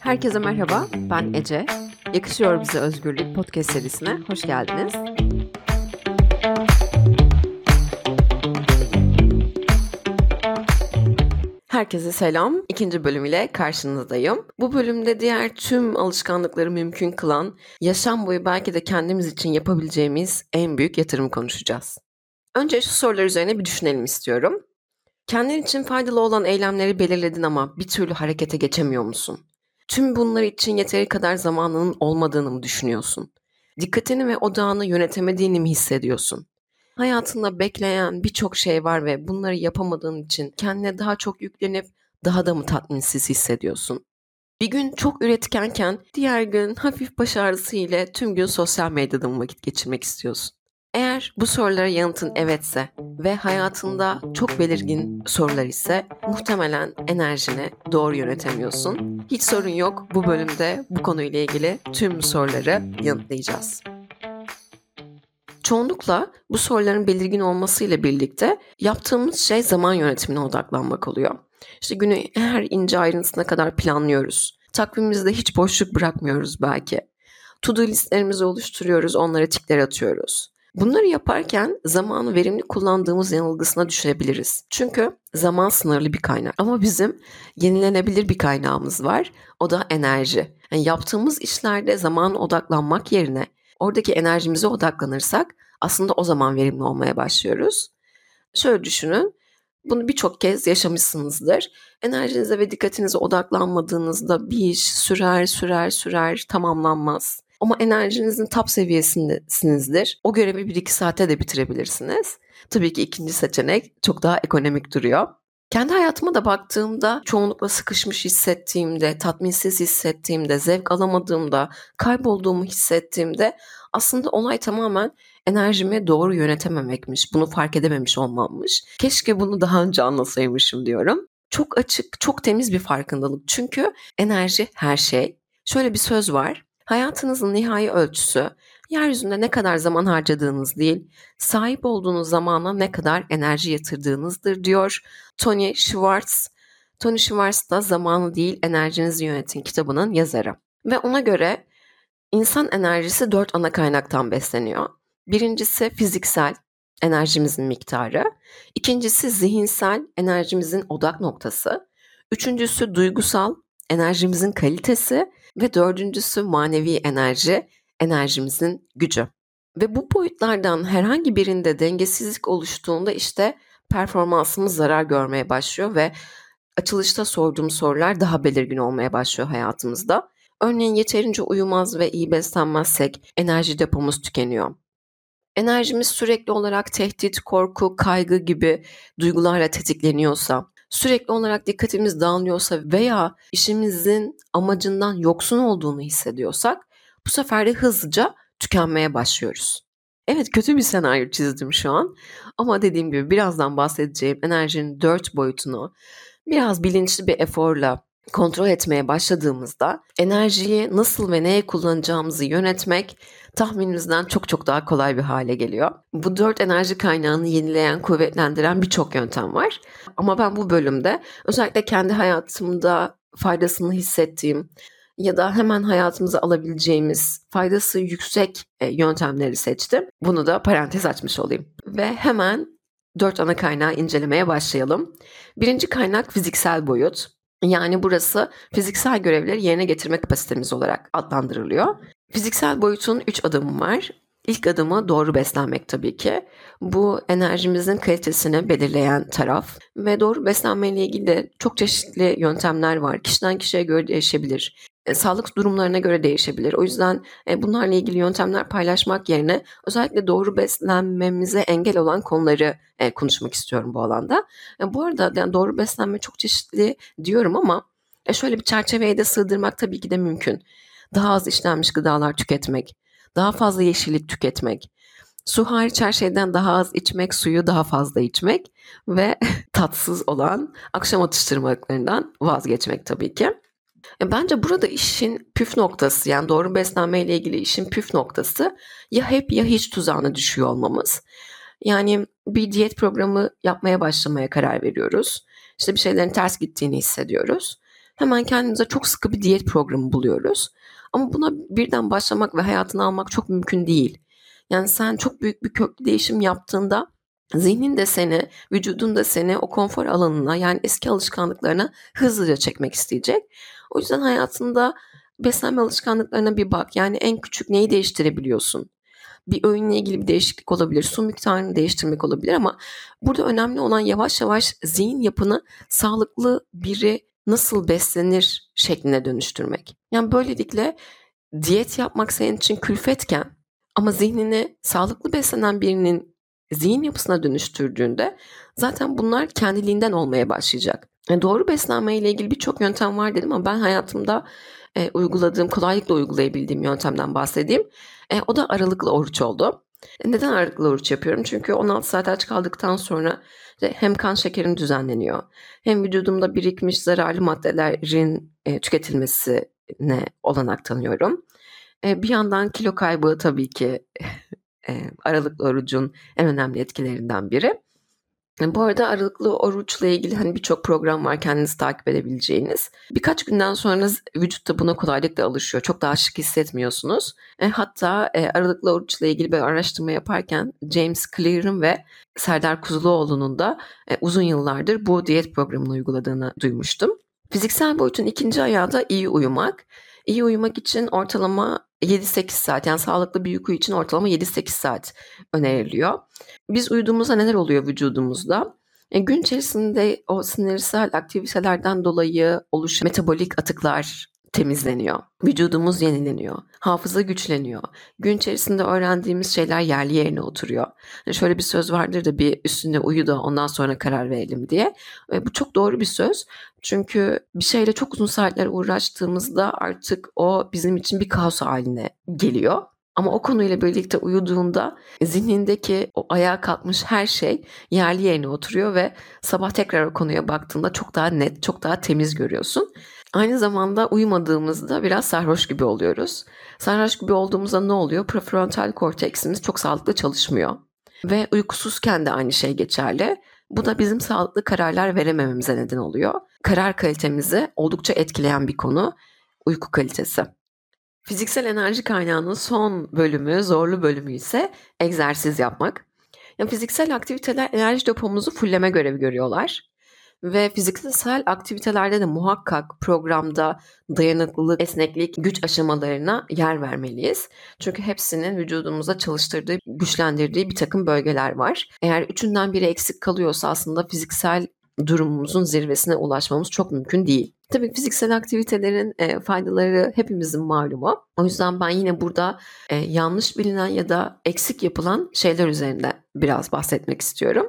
Herkese merhaba, ben Ece. Yakışıyor Bize Özgürlük podcast serisine hoş geldiniz. Herkese selam. İkinci bölüm ile karşınızdayım. Bu bölümde diğer tüm alışkanlıkları mümkün kılan, yaşam boyu belki de kendimiz için yapabileceğimiz en büyük yatırım konuşacağız. Önce şu sorular üzerine bir düşünelim istiyorum. Kendin için faydalı olan eylemleri belirledin ama bir türlü harekete geçemiyor musun? Tüm bunlar için yeteri kadar zamanının olmadığını mı düşünüyorsun? Dikkatini ve odağını yönetemediğini mi hissediyorsun? Hayatında bekleyen birçok şey var ve bunları yapamadığın için kendine daha çok yüklenip daha da mı tatminsiz hissediyorsun? Bir gün çok üretkenken diğer gün hafif baş ağrısı ile tüm gün sosyal medyada mı vakit geçirmek istiyorsun? Eğer bu sorulara yanıtın evetse ve hayatında çok belirgin sorular ise muhtemelen enerjini doğru yönetemiyorsun. Hiç sorun yok. Bu bölümde bu konuyla ilgili tüm soruları yanıtlayacağız. Çoğunlukla bu soruların belirgin olmasıyla birlikte yaptığımız şey zaman yönetimine odaklanmak oluyor. İşte günü her ince ayrıntısına kadar planlıyoruz. Takvimimizde hiç boşluk bırakmıyoruz belki. To-do listlerimizi oluşturuyoruz, onlara tikler atıyoruz. Bunları yaparken zamanı verimli kullandığımız yanılgısına düşebiliriz. Çünkü zaman sınırlı bir kaynak. Ama bizim yenilenebilir bir kaynağımız var. O da enerji. Yani yaptığımız işlerde zaman odaklanmak yerine oradaki enerjimize odaklanırsak aslında o zaman verimli olmaya başlıyoruz. Şöyle düşünün. Bunu birçok kez yaşamışsınızdır. Enerjinize ve dikkatinize odaklanmadığınızda bir iş sürer sürer sürer tamamlanmaz. Ama enerjinizin top seviyesindesinizdir. O görevi 1-2 saate de bitirebilirsiniz. Tabii ki ikinci seçenek çok daha ekonomik duruyor. Kendi hayatıma da baktığımda çoğunlukla sıkışmış hissettiğimde, tatminsiz hissettiğimde, zevk alamadığımda, kaybolduğumu hissettiğimde aslında olay tamamen enerjimi doğru yönetememekmiş. Bunu fark edememiş olmammış. Keşke bunu daha önce anlasaymışım diyorum. Çok açık, çok temiz bir farkındalık. Çünkü enerji her şey. Şöyle bir söz var. Hayatınızın nihai ölçüsü yeryüzünde ne kadar zaman harcadığınız değil, sahip olduğunuz zamana ne kadar enerji yatırdığınızdır diyor Tony Schwartz. Tony Schwartz da Zamanı Değil Enerjinizi Yönetin kitabının yazarı. Ve ona göre insan enerjisi dört ana kaynaktan besleniyor. Birincisi fiziksel enerjimizin miktarı. İkincisi zihinsel enerjimizin odak noktası. Üçüncüsü duygusal enerjimizin kalitesi ve dördüncüsü manevi enerji, enerjimizin gücü. Ve bu boyutlardan herhangi birinde dengesizlik oluştuğunda işte performansımız zarar görmeye başlıyor ve açılışta sorduğum sorular daha belirgin olmaya başlıyor hayatımızda. Örneğin yeterince uyumaz ve iyi beslenmezsek enerji depomuz tükeniyor. Enerjimiz sürekli olarak tehdit, korku, kaygı gibi duygularla tetikleniyorsa, sürekli olarak dikkatimiz dağılıyorsa veya işimizin amacından yoksun olduğunu hissediyorsak bu sefer de hızlıca tükenmeye başlıyoruz. Evet kötü bir senaryo çizdim şu an ama dediğim gibi birazdan bahsedeceğim enerjinin dört boyutunu biraz bilinçli bir eforla kontrol etmeye başladığımızda enerjiyi nasıl ve neye kullanacağımızı yönetmek tahminimizden çok çok daha kolay bir hale geliyor. Bu dört enerji kaynağını yenileyen, kuvvetlendiren birçok yöntem var. Ama ben bu bölümde özellikle kendi hayatımda faydasını hissettiğim ya da hemen hayatımıza alabileceğimiz faydası yüksek e, yöntemleri seçtim. Bunu da parantez açmış olayım. Ve hemen dört ana kaynağı incelemeye başlayalım. Birinci kaynak fiziksel boyut. Yani burası fiziksel görevleri yerine getirme kapasitemiz olarak adlandırılıyor. Fiziksel boyutun 3 adımı var. İlk adımı doğru beslenmek tabii ki. Bu enerjimizin kalitesini belirleyen taraf ve doğru beslenme ile ilgili de çok çeşitli yöntemler var. Kişiden kişiye göre değişebilir. E, sağlık durumlarına göre değişebilir. O yüzden e, bunlarla ilgili yöntemler paylaşmak yerine özellikle doğru beslenmemize engel olan konuları e, konuşmak istiyorum bu alanda. E, bu arada yani doğru beslenme çok çeşitli diyorum ama e, şöyle bir çerçeveye de sığdırmak tabii ki de mümkün. Daha az işlenmiş gıdalar tüketmek, daha fazla yeşillik tüketmek, su hariç her şeyden daha az içmek, suyu daha fazla içmek ve tatsız olan akşam atıştırmalıklarından vazgeçmek tabii ki. E, bence burada işin püf noktası yani doğru beslenme ile ilgili işin püf noktası ya hep ya hiç tuzağına düşüyor olmamız. Yani bir diyet programı yapmaya başlamaya karar veriyoruz. İşte bir şeylerin ters gittiğini hissediyoruz. Hemen kendimize çok sıkı bir diyet programı buluyoruz. Ama buna birden başlamak ve hayatını almak çok mümkün değil. Yani sen çok büyük bir köklü değişim yaptığında zihnin de seni, vücudun da seni o konfor alanına yani eski alışkanlıklarına hızlıca çekmek isteyecek. O yüzden hayatında beslenme alışkanlıklarına bir bak. Yani en küçük neyi değiştirebiliyorsun? Bir öğünle ilgili bir değişiklik olabilir, su miktarını değiştirmek olabilir ama burada önemli olan yavaş yavaş zihin yapını sağlıklı biri nasıl beslenir şekline dönüştürmek. Yani böylelikle diyet yapmak senin için külfetken ama zihnini sağlıklı beslenen birinin zihin yapısına dönüştürdüğünde zaten bunlar kendiliğinden olmaya başlayacak. Yani doğru beslenme ile ilgili birçok yöntem var dedim ama ben hayatımda e, uyguladığım, kolaylıkla uygulayabildiğim yöntemden bahsedeyim. E, o da aralıklı oruç oldu. Neden aralıklı oruç yapıyorum? Çünkü 16 saat aç kaldıktan sonra hem kan şekerim düzenleniyor, hem vücudumda birikmiş zararlı maddelerin e, tüketilmesine olanak tanıyorum. E, bir yandan kilo kaybı tabii ki e, aralıklı orucun en önemli etkilerinden biri. Bu arada aralıklı oruçla ilgili hani birçok program var kendiniz takip edebileceğiniz. Birkaç günden sonra vücut da buna kolaylıkla alışıyor. Çok daha şık hissetmiyorsunuz. E, hatta e, aralıklı oruçla ilgili bir araştırma yaparken James Clear'ın ve Serdar Kuzuloğlu'nun da e, uzun yıllardır bu diyet programını uyguladığını duymuştum. Fiziksel boyutun ikinci ayağı da iyi uyumak. İyi uyumak için ortalama 7-8 saat yani sağlıklı bir uyku için ortalama 7-8 saat öneriliyor. Biz uyuduğumuzda neler oluyor vücudumuzda? E, gün içerisinde o sinirsel aktivitelerden dolayı oluşan metabolik atıklar temizleniyor. Vücudumuz yenileniyor. Hafıza güçleniyor. Gün içerisinde öğrendiğimiz şeyler yerli yerine oturuyor. Yani şöyle bir söz vardır da bir üstünde uyu da ondan sonra karar verelim diye. E, bu çok doğru bir söz. Çünkü bir şeyle çok uzun saatler uğraştığımızda artık o bizim için bir kaos haline geliyor. Ama o konuyla birlikte uyuduğunda zihnindeki o ayağa kalkmış her şey yerli yerine oturuyor ve sabah tekrar o konuya baktığında çok daha net, çok daha temiz görüyorsun. Aynı zamanda uyumadığımızda biraz sarhoş gibi oluyoruz. Sarhoş gibi olduğumuzda ne oluyor? Prefrontal korteksimiz çok sağlıklı çalışmıyor. Ve uykusuzken de aynı şey geçerli. Bu da bizim sağlıklı kararlar veremememize neden oluyor. Karar kalitemizi oldukça etkileyen bir konu uyku kalitesi. Fiziksel enerji kaynağının son bölümü, zorlu bölümü ise egzersiz yapmak. Yani fiziksel aktiviteler enerji depomuzu fulleme görevi görüyorlar. Ve fiziksel aktivitelerde de muhakkak programda dayanıklılık, esneklik, güç aşamalarına yer vermeliyiz. Çünkü hepsinin vücudumuza çalıştırdığı, güçlendirdiği bir takım bölgeler var. Eğer üçünden biri eksik kalıyorsa aslında fiziksel durumumuzun zirvesine ulaşmamız çok mümkün değil. Tabii fiziksel aktivitelerin e, faydaları hepimizin malumu. O yüzden ben yine burada e, yanlış bilinen ya da eksik yapılan şeyler üzerinde biraz bahsetmek istiyorum.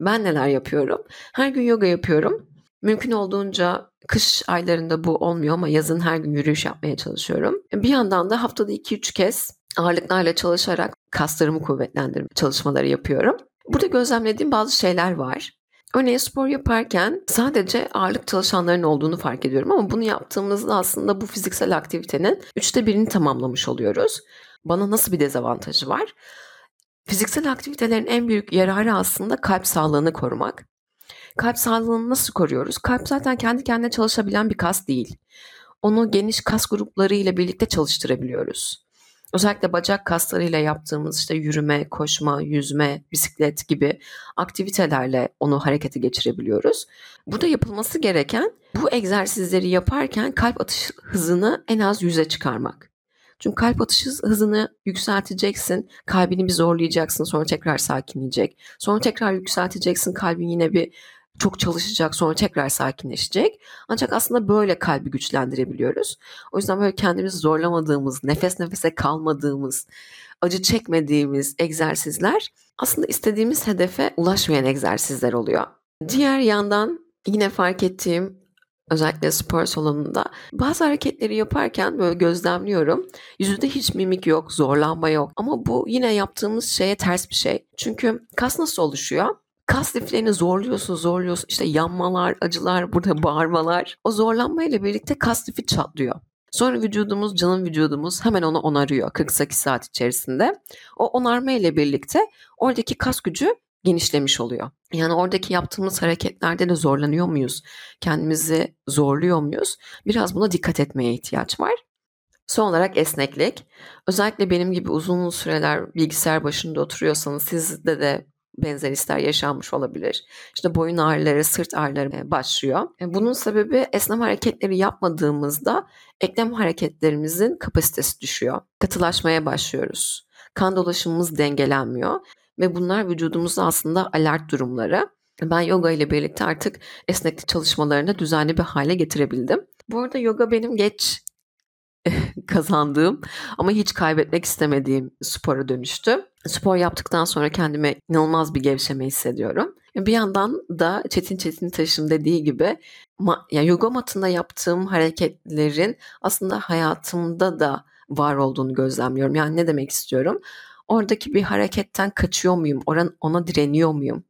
Ben neler yapıyorum? Her gün yoga yapıyorum. Mümkün olduğunca kış aylarında bu olmuyor ama yazın her gün yürüyüş yapmaya çalışıyorum. Bir yandan da haftada 2-3 kez ağırlıklarla çalışarak kaslarımı kuvvetlendirme çalışmaları yapıyorum. Burada gözlemlediğim bazı şeyler var. Örneğin spor yaparken sadece ağırlık çalışanların olduğunu fark ediyorum ama bunu yaptığımızda aslında bu fiziksel aktivitenin üçte birini tamamlamış oluyoruz. Bana nasıl bir dezavantajı var? Fiziksel aktivitelerin en büyük yararı aslında kalp sağlığını korumak. Kalp sağlığını nasıl koruyoruz? Kalp zaten kendi kendine çalışabilen bir kas değil. Onu geniş kas grupları ile birlikte çalıştırabiliyoruz. Özellikle bacak kaslarıyla yaptığımız işte yürüme, koşma, yüzme, bisiklet gibi aktivitelerle onu harekete geçirebiliyoruz. Burada yapılması gereken bu egzersizleri yaparken kalp atış hızını en az yüze çıkarmak. Çünkü kalp atış hızını yükselteceksin. Kalbini bir zorlayacaksın. Sonra tekrar sakinleyecek. Sonra tekrar yükselteceksin. Kalbin yine bir çok çalışacak sonra tekrar sakinleşecek. Ancak aslında böyle kalbi güçlendirebiliyoruz. O yüzden böyle kendimizi zorlamadığımız, nefes nefese kalmadığımız, acı çekmediğimiz egzersizler aslında istediğimiz hedefe ulaşmayan egzersizler oluyor. Diğer yandan yine fark ettiğim özellikle spor salonunda bazı hareketleri yaparken böyle gözlemliyorum. Yüzünde hiç mimik yok, zorlanma yok. Ama bu yine yaptığımız şeye ters bir şey. Çünkü kas nasıl oluşuyor? Kas liflerini zorluyorsun, zorluyorsun. İşte yanmalar, acılar, burada bağırmalar. O zorlanmayla birlikte kas lifi çatlıyor. Sonra vücudumuz, canım vücudumuz hemen onu onarıyor 48 saat içerisinde. O onarma ile birlikte oradaki kas gücü genişlemiş oluyor. Yani oradaki yaptığımız hareketlerde de zorlanıyor muyuz? Kendimizi zorluyor muyuz? Biraz buna dikkat etmeye ihtiyaç var. Son olarak esneklik. Özellikle benim gibi uzun süreler bilgisayar başında oturuyorsanız sizde de benzer hisler yaşanmış olabilir. İşte boyun ağrıları, sırt ağrıları başlıyor. E, bunun sebebi esneme hareketleri yapmadığımızda eklem hareketlerimizin kapasitesi düşüyor. Katılaşmaya başlıyoruz. Kan dolaşımımız dengelenmiyor ve bunlar vücudumuzda aslında alert durumları. Ben yoga ile birlikte artık esneklik çalışmalarını düzenli bir hale getirebildim. Bu arada yoga benim geç kazandığım ama hiç kaybetmek istemediğim spora dönüştü. Spor yaptıktan sonra kendime inanılmaz bir gevşeme hissediyorum. Bir yandan da Çetin Çetin Taş'ın dediği gibi yani yoga matında yaptığım hareketlerin aslında hayatımda da var olduğunu gözlemliyorum. Yani ne demek istiyorum? Oradaki bir hareketten kaçıyor muyum? Oran, ona direniyor muyum?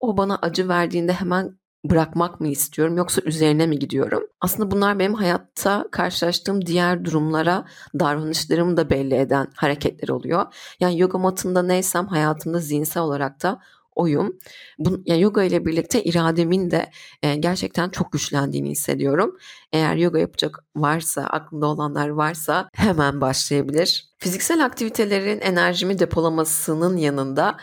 O bana acı verdiğinde hemen bırakmak mı istiyorum yoksa üzerine mi gidiyorum? Aslında bunlar benim hayatta karşılaştığım diğer durumlara davranışlarımı da belli eden hareketler oluyor. Yani yoga matında neysem hayatımda zihinsel olarak da oyum. Bu, yani yoga ile birlikte irademin de e, gerçekten çok güçlendiğini hissediyorum. Eğer yoga yapacak varsa, aklında olanlar varsa hemen başlayabilir. Fiziksel aktivitelerin enerjimi depolamasının yanında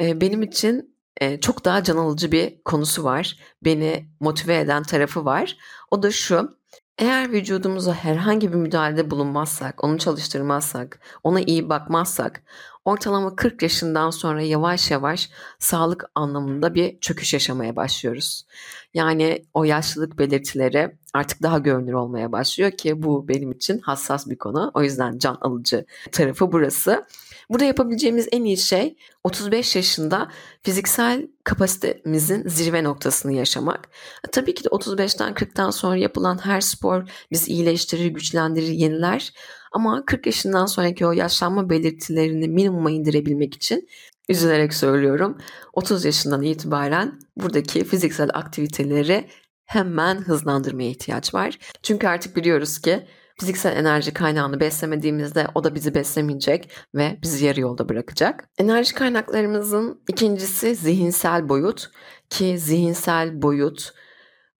e, benim için e, çok daha can alıcı bir konusu var. Beni motive eden tarafı var. O da şu. Eğer vücudumuza herhangi bir müdahalede bulunmazsak, onu çalıştırmazsak, ona iyi bakmazsak ortalama 40 yaşından sonra yavaş yavaş sağlık anlamında bir çöküş yaşamaya başlıyoruz. Yani o yaşlılık belirtileri artık daha görünür olmaya başlıyor ki bu benim için hassas bir konu. O yüzden can alıcı tarafı burası. Burada yapabileceğimiz en iyi şey 35 yaşında fiziksel kapasitemizin zirve noktasını yaşamak. E, tabii ki de 35'ten 40'tan sonra yapılan her spor bizi iyileştirir, güçlendirir, yeniler. Ama 40 yaşından sonraki o yaşlanma belirtilerini minimuma indirebilmek için üzülerek söylüyorum. 30 yaşından itibaren buradaki fiziksel aktiviteleri hemen hızlandırmaya ihtiyaç var. Çünkü artık biliyoruz ki fiziksel enerji kaynağını beslemediğimizde o da bizi beslemeyecek ve bizi yarı yolda bırakacak. Enerji kaynaklarımızın ikincisi zihinsel boyut ki zihinsel boyut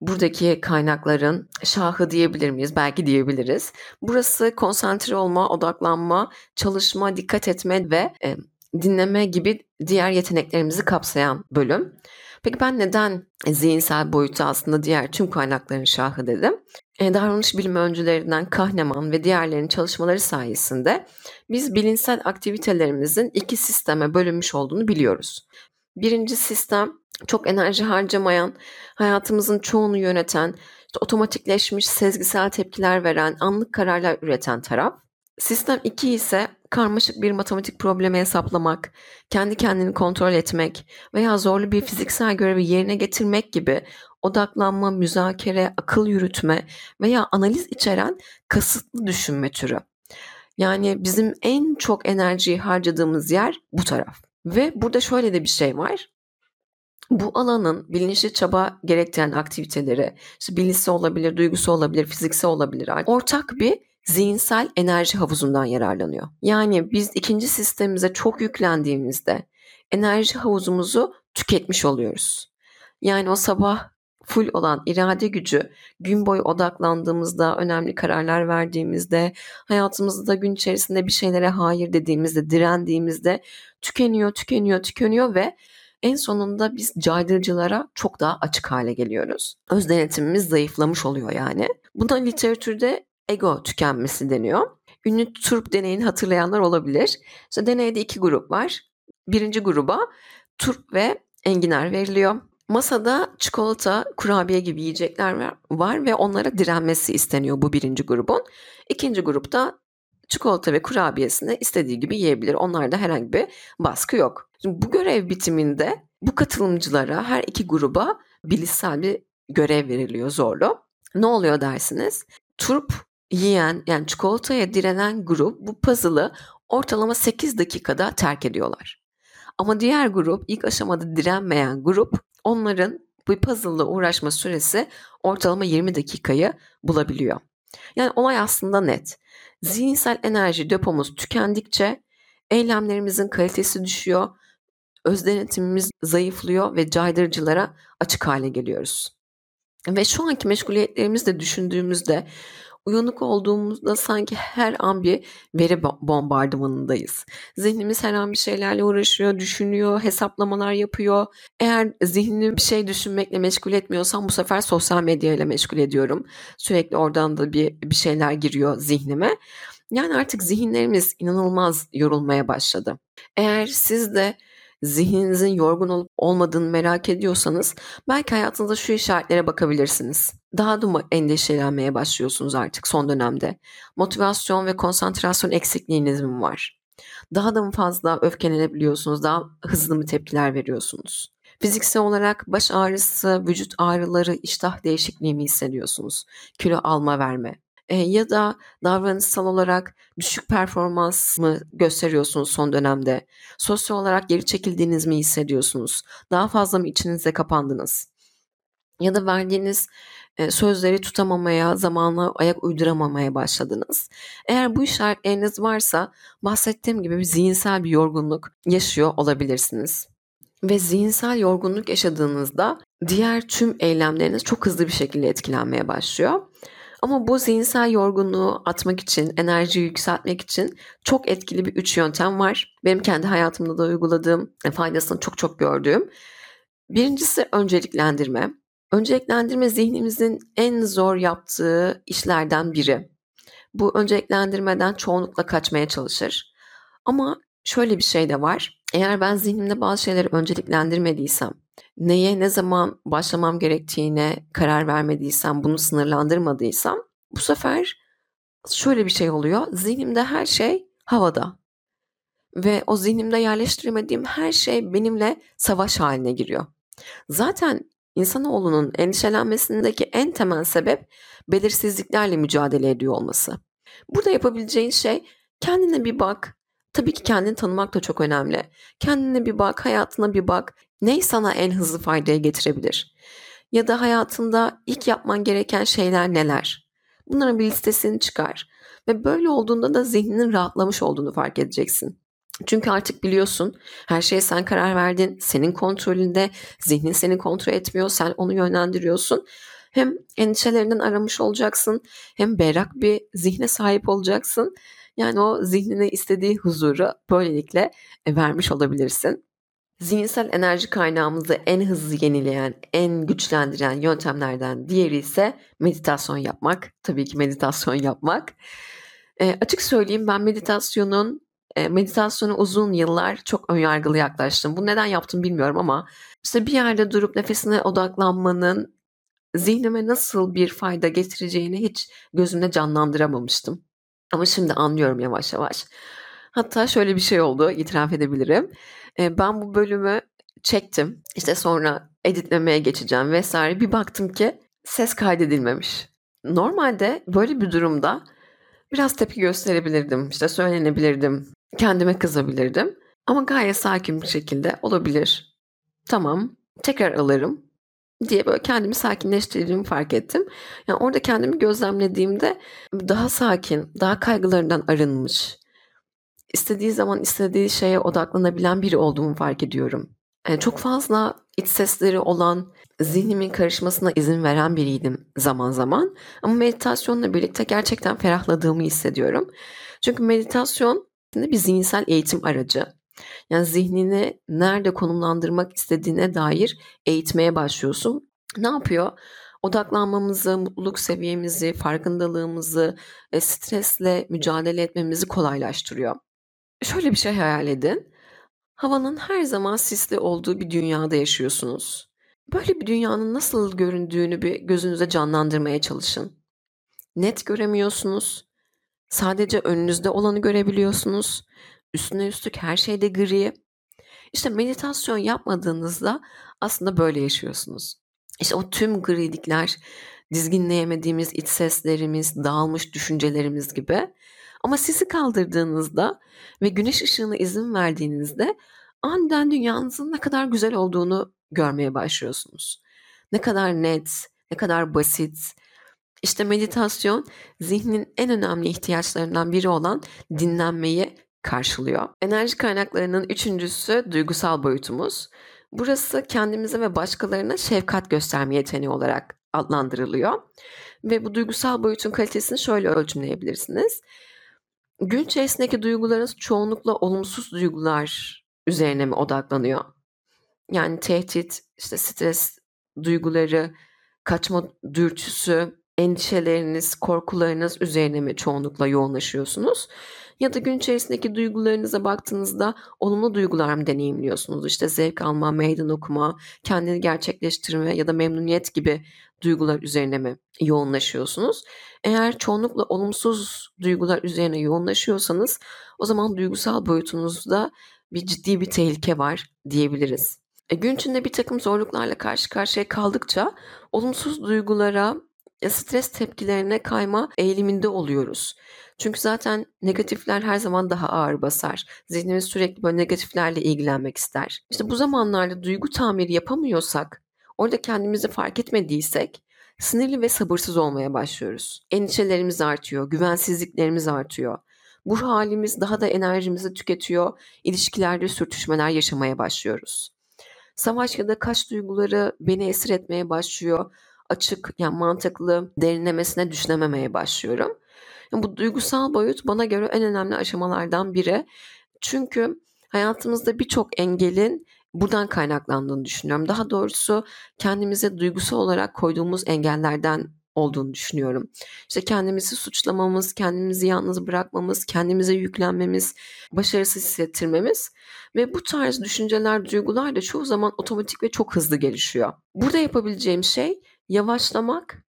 buradaki kaynakların şahı diyebilir miyiz? Belki diyebiliriz. Burası konsantre olma, odaklanma, çalışma, dikkat etme ve e, dinleme gibi diğer yeteneklerimizi kapsayan bölüm. Peki ben neden zihinsel boyutu aslında diğer tüm kaynakların şahı dedim? E, davranış bilimi öncülerinden Kahneman ve diğerlerinin çalışmaları sayesinde biz bilimsel aktivitelerimizin iki sisteme bölünmüş olduğunu biliyoruz. Birinci sistem çok enerji harcamayan, hayatımızın çoğunu yöneten, işte otomatikleşmiş sezgisel tepkiler veren, anlık kararlar üreten taraf. Sistem 2 ise karmaşık bir matematik problemi hesaplamak, kendi kendini kontrol etmek veya zorlu bir fiziksel görevi yerine getirmek gibi odaklanma, müzakere, akıl yürütme veya analiz içeren kasıtlı düşünme türü. Yani bizim en çok enerjiyi harcadığımız yer bu taraf. Ve burada şöyle de bir şey var. Bu alanın bilinçli çaba gerektiren aktiviteleri, işte bilgisi olabilir, duygusu olabilir, fiziksel olabilir. Ortak bir zihinsel enerji havuzundan yararlanıyor. Yani biz ikinci sistemimize çok yüklendiğimizde enerji havuzumuzu tüketmiş oluyoruz. Yani o sabah full olan irade gücü gün boyu odaklandığımızda, önemli kararlar verdiğimizde, hayatımızda gün içerisinde bir şeylere hayır dediğimizde, direndiğimizde tükeniyor, tükeniyor, tükeniyor ve en sonunda biz caydırıcılara çok daha açık hale geliyoruz. Öz denetimimiz zayıflamış oluyor yani. Buna literatürde ego tükenmesi deniyor. Ünlü turp deneyini hatırlayanlar olabilir. İşte deneyde iki grup var. Birinci gruba turp ve enginar veriliyor. Masada çikolata, kurabiye gibi yiyecekler var ve onlara direnmesi isteniyor bu birinci grubun. İkinci grupta çikolata ve kurabiyesini istediği gibi yiyebilir. Onlarda herhangi bir baskı yok. Şimdi bu görev bitiminde bu katılımcılara her iki gruba bilişsel bir görev veriliyor zorlu. Ne oluyor dersiniz? Turp yiyen yani çikolataya direnen grup bu puzzle'ı ortalama 8 dakikada terk ediyorlar. Ama diğer grup ilk aşamada direnmeyen grup onların bu puzzle'la uğraşma süresi ortalama 20 dakikayı bulabiliyor. Yani olay aslında net. Zihinsel enerji depomuz tükendikçe eylemlerimizin kalitesi düşüyor, öz denetimimiz zayıflıyor ve caydırıcılara açık hale geliyoruz. Ve şu anki meşguliyetlerimizde düşündüğümüzde uyanık olduğumuzda sanki her an bir veri bombardımanındayız. Zihnimiz her an bir şeylerle uğraşıyor, düşünüyor, hesaplamalar yapıyor. Eğer zihnimi bir şey düşünmekle meşgul etmiyorsam bu sefer sosyal medya ile meşgul ediyorum. Sürekli oradan da bir, bir şeyler giriyor zihnime. Yani artık zihinlerimiz inanılmaz yorulmaya başladı. Eğer siz de zihninizin yorgun olup olmadığını merak ediyorsanız belki hayatınızda şu işaretlere bakabilirsiniz. Daha da mı endişelenmeye başlıyorsunuz artık son dönemde? Motivasyon ve konsantrasyon eksikliğiniz mi var? Daha da mı fazla öfkelenebiliyorsunuz? Daha hızlı mı tepkiler veriyorsunuz? Fiziksel olarak baş ağrısı, vücut ağrıları, iştah değişikliği mi hissediyorsunuz? Kilo alma verme, e, ya da davranışsal olarak düşük performans mı gösteriyorsunuz son dönemde? Sosyal olarak geri çekildiğiniz mi hissediyorsunuz? Daha fazla mı içinize kapandınız? Ya da verdiğiniz e, sözleri tutamamaya, zamanla ayak uyduramamaya başladınız. Eğer bu işaretleriniz varsa bahsettiğim gibi bir zihinsel bir yorgunluk yaşıyor olabilirsiniz. Ve zihinsel yorgunluk yaşadığınızda diğer tüm eylemleriniz çok hızlı bir şekilde etkilenmeye başlıyor. Ama bu zihinsel yorgunluğu atmak için, enerjiyi yükseltmek için çok etkili bir üç yöntem var. Benim kendi hayatımda da uyguladığım, e, faydasını çok çok gördüğüm. Birincisi önceliklendirme. Önceliklendirme zihnimizin en zor yaptığı işlerden biri. Bu önceliklendirmeden çoğunlukla kaçmaya çalışır. Ama şöyle bir şey de var. Eğer ben zihnimde bazı şeyleri önceliklendirmediysem, neye ne zaman başlamam gerektiğine karar vermediysem, bunu sınırlandırmadıysam bu sefer şöyle bir şey oluyor. Zihnimde her şey havada. Ve o zihnimde yerleştirmediğim her şey benimle savaş haline giriyor. Zaten insanoğlunun endişelenmesindeki en temel sebep belirsizliklerle mücadele ediyor olması. Burada yapabileceğin şey kendine bir bak, Tabii ki kendini tanımak da çok önemli. Kendine bir bak, hayatına bir bak. Ney sana en hızlı faydaya getirebilir? Ya da hayatında ilk yapman gereken şeyler neler? Bunların bir listesini çıkar. Ve böyle olduğunda da zihninin rahatlamış olduğunu fark edeceksin. Çünkü artık biliyorsun her şeye sen karar verdin. Senin kontrolünde zihnin seni kontrol etmiyor. Sen onu yönlendiriyorsun. Hem endişelerinden aramış olacaksın hem berrak bir zihne sahip olacaksın yani o zihnine istediği huzuru böylelikle e, vermiş olabilirsin. Zihinsel enerji kaynağımızı en hızlı yenileyen, en güçlendiren yöntemlerden diğeri ise meditasyon yapmak. Tabii ki meditasyon yapmak. E, açık söyleyeyim ben meditasyonun e, meditasyona uzun yıllar çok önyargılı yaklaştım. Bu neden yaptım bilmiyorum ama işte bir yerde durup nefesine odaklanmanın zihnime nasıl bir fayda getireceğini hiç gözümde canlandıramamıştım. Ama şimdi anlıyorum yavaş yavaş. Hatta şöyle bir şey oldu, itiraf edebilirim. Ben bu bölümü çektim. İşte sonra editlemeye geçeceğim vesaire. Bir baktım ki ses kaydedilmemiş. Normalde böyle bir durumda biraz tepki gösterebilirdim. İşte söylenebilirdim. Kendime kızabilirdim. Ama gayet sakin bir şekilde olabilir. Tamam, tekrar alırım diye böyle kendimi sakinleştirdiğimi fark ettim. Yani orada kendimi gözlemlediğimde daha sakin, daha kaygılarından arınmış, istediği zaman istediği şeye odaklanabilen biri olduğumu fark ediyorum. Yani çok fazla iç sesleri olan, zihnimin karışmasına izin veren biriydim zaman zaman. Ama meditasyonla birlikte gerçekten ferahladığımı hissediyorum. Çünkü meditasyon bir zihinsel eğitim aracı. Yani zihnini nerede konumlandırmak istediğine dair eğitmeye başlıyorsun. Ne yapıyor? Odaklanmamızı, mutluluk seviyemizi, farkındalığımızı, e, stresle mücadele etmemizi kolaylaştırıyor. Şöyle bir şey hayal edin. Havanın her zaman sisli olduğu bir dünyada yaşıyorsunuz. Böyle bir dünyanın nasıl göründüğünü bir gözünüze canlandırmaya çalışın. Net göremiyorsunuz. Sadece önünüzde olanı görebiliyorsunuz. Üstüne üstlük her şeyde gri. İşte meditasyon yapmadığınızda aslında böyle yaşıyorsunuz. İşte o tüm grilikler, dizginleyemediğimiz iç seslerimiz, dağılmış düşüncelerimiz gibi. Ama sisi kaldırdığınızda ve güneş ışığına izin verdiğinizde aniden dünyanızın ne kadar güzel olduğunu görmeye başlıyorsunuz. Ne kadar net, ne kadar basit, İşte meditasyon zihnin en önemli ihtiyaçlarından biri olan dinlenmeyi karşılıyor. Enerji kaynaklarının üçüncüsü duygusal boyutumuz. Burası kendimize ve başkalarına şefkat gösterme yeteneği olarak adlandırılıyor. Ve bu duygusal boyutun kalitesini şöyle ölçümleyebilirsiniz. Gün içerisindeki duygularınız çoğunlukla olumsuz duygular üzerine mi odaklanıyor? Yani tehdit, işte stres duyguları, kaçma dürtüsü, endişeleriniz, korkularınız üzerine mi çoğunlukla yoğunlaşıyorsunuz? Ya da gün içerisindeki duygularınıza baktığınızda olumlu duygular mı deneyimliyorsunuz? İşte zevk alma, meydan okuma, kendini gerçekleştirme ya da memnuniyet gibi duygular üzerine mi yoğunlaşıyorsunuz? Eğer çoğunlukla olumsuz duygular üzerine yoğunlaşıyorsanız o zaman duygusal boyutunuzda bir ciddi bir tehlike var diyebiliriz. E, gün içinde bir takım zorluklarla karşı karşıya kaldıkça olumsuz duygulara, stres tepkilerine kayma eğiliminde oluyoruz. Çünkü zaten negatifler her zaman daha ağır basar. Zihnimiz sürekli böyle negatiflerle ilgilenmek ister. İşte bu zamanlarda duygu tamiri yapamıyorsak, orada kendimizi fark etmediysek sinirli ve sabırsız olmaya başlıyoruz. Endişelerimiz artıyor, güvensizliklerimiz artıyor. Bu halimiz daha da enerjimizi tüketiyor, ilişkilerde sürtüşmeler yaşamaya başlıyoruz. Savaş ya da kaç duyguları beni esir etmeye başlıyor. Açık, yani mantıklı derinlemesine düşünememeye başlıyorum. Yani bu duygusal boyut bana göre en önemli aşamalardan biri. Çünkü hayatımızda birçok engelin buradan kaynaklandığını düşünüyorum. Daha doğrusu kendimize duygusal olarak koyduğumuz engellerden olduğunu düşünüyorum. İşte kendimizi suçlamamız, kendimizi yalnız bırakmamız, kendimize yüklenmemiz, başarısız hissettirmemiz ve bu tarz düşünceler, duygular da çoğu zaman otomatik ve çok hızlı gelişiyor. Burada yapabileceğim şey yavaşlamak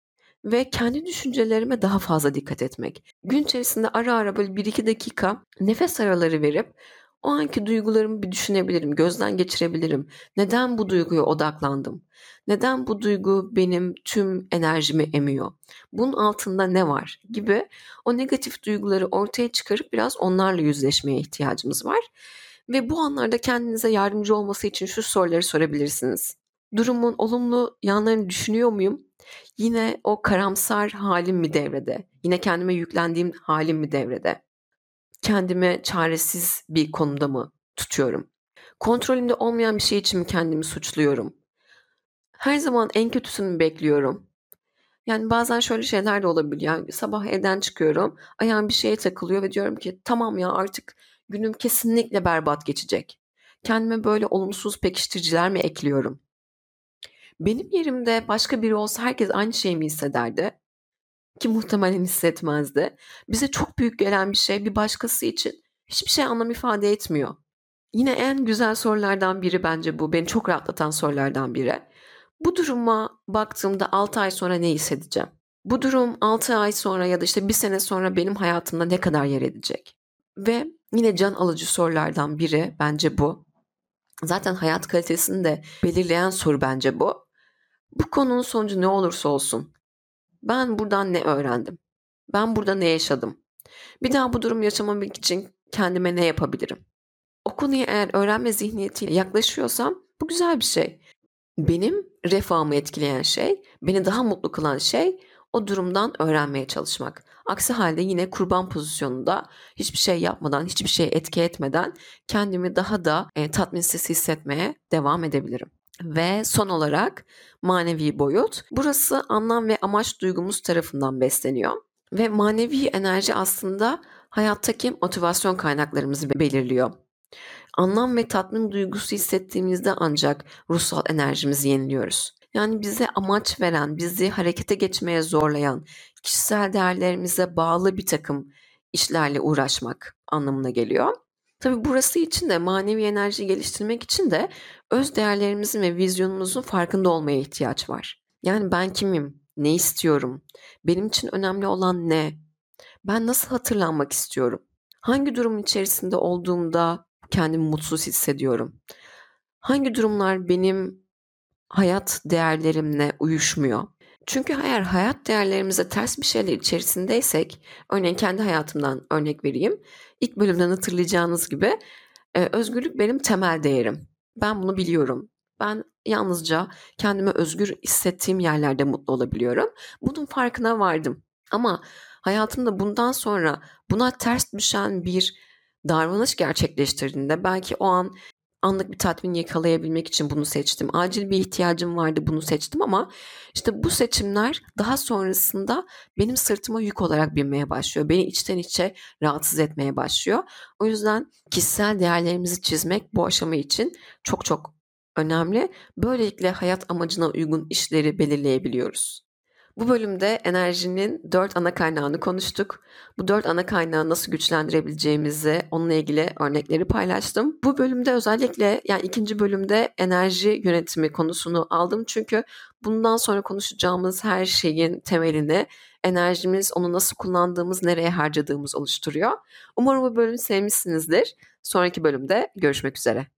ve kendi düşüncelerime daha fazla dikkat etmek. Gün içerisinde ara ara böyle 1-2 dakika nefes araları verip o anki duygularımı bir düşünebilirim, gözden geçirebilirim. Neden bu duyguya odaklandım? Neden bu duygu benim tüm enerjimi emiyor? Bunun altında ne var? Gibi o negatif duyguları ortaya çıkarıp biraz onlarla yüzleşmeye ihtiyacımız var. Ve bu anlarda kendinize yardımcı olması için şu soruları sorabilirsiniz. Durumun olumlu yanlarını düşünüyor muyum? Yine o karamsar halim mi devrede? Yine kendime yüklendiğim halim mi devrede? Kendimi çaresiz bir konumda mı tutuyorum? Kontrolümde olmayan bir şey için mi kendimi suçluyorum? Her zaman en kötüsünü bekliyorum. Yani bazen şöyle şeyler de olabiliyor. Yani sabah evden çıkıyorum, ayağım bir şeye takılıyor ve diyorum ki tamam ya artık günüm kesinlikle berbat geçecek. Kendime böyle olumsuz pekiştiriciler mi ekliyorum? Benim yerimde başka biri olsa herkes aynı şeyi mi hissederdi? Ki muhtemelen hissetmezdi. Bize çok büyük gelen bir şey bir başkası için hiçbir şey anlam ifade etmiyor. Yine en güzel sorulardan biri bence bu. Beni çok rahatlatan sorulardan biri. Bu duruma baktığımda 6 ay sonra ne hissedeceğim? Bu durum 6 ay sonra ya da işte bir sene sonra benim hayatımda ne kadar yer edecek? Ve yine can alıcı sorulardan biri bence bu. Zaten hayat kalitesini de belirleyen soru bence bu. Bu konunun sonucu ne olursa olsun ben buradan ne öğrendim? Ben burada ne yaşadım? Bir daha bu durum yaşamamak için kendime ne yapabilirim? O konuya eğer öğrenme zihniyetiyle yaklaşıyorsam bu güzel bir şey. Benim refahımı etkileyen şey, beni daha mutlu kılan şey o durumdan öğrenmeye çalışmak. Aksi halde yine kurban pozisyonunda hiçbir şey yapmadan, hiçbir şey etki etmeden kendimi daha da e, tatminsiz hissetmeye devam edebilirim. Ve son olarak manevi boyut. Burası anlam ve amaç duygumuz tarafından besleniyor. Ve manevi enerji aslında hayattaki motivasyon kaynaklarımızı belirliyor. Anlam ve tatmin duygusu hissettiğimizde ancak ruhsal enerjimizi yeniliyoruz. Yani bize amaç veren, bizi harekete geçmeye zorlayan, kişisel değerlerimize bağlı bir takım işlerle uğraşmak anlamına geliyor. Tabii burası için de manevi enerji geliştirmek için de öz değerlerimizin ve vizyonumuzun farkında olmaya ihtiyaç var. Yani ben kimim? Ne istiyorum? Benim için önemli olan ne? Ben nasıl hatırlanmak istiyorum? Hangi durumun içerisinde olduğumda kendimi mutsuz hissediyorum? Hangi durumlar benim hayat değerlerimle uyuşmuyor? Çünkü eğer hayat değerlerimize ters bir şeyler içerisindeysek, örneğin kendi hayatımdan örnek vereyim. İlk bölümden hatırlayacağınız gibi e, özgürlük benim temel değerim. Ben bunu biliyorum. Ben yalnızca kendimi özgür hissettiğim yerlerde mutlu olabiliyorum. Bunun farkına vardım. Ama hayatımda bundan sonra buna ters düşen bir davranış gerçekleştirdiğinde belki o an anlık bir tatmin yakalayabilmek için bunu seçtim. Acil bir ihtiyacım vardı bunu seçtim ama işte bu seçimler daha sonrasında benim sırtıma yük olarak binmeye başlıyor. Beni içten içe rahatsız etmeye başlıyor. O yüzden kişisel değerlerimizi çizmek bu aşama için çok çok önemli. Böylelikle hayat amacına uygun işleri belirleyebiliyoruz. Bu bölümde enerjinin dört ana kaynağını konuştuk. Bu dört ana kaynağı nasıl güçlendirebileceğimizi, onunla ilgili örnekleri paylaştım. Bu bölümde özellikle yani ikinci bölümde enerji yönetimi konusunu aldım. Çünkü bundan sonra konuşacağımız her şeyin temelini enerjimiz, onu nasıl kullandığımız, nereye harcadığımız oluşturuyor. Umarım bu bölümü sevmişsinizdir. Sonraki bölümde görüşmek üzere.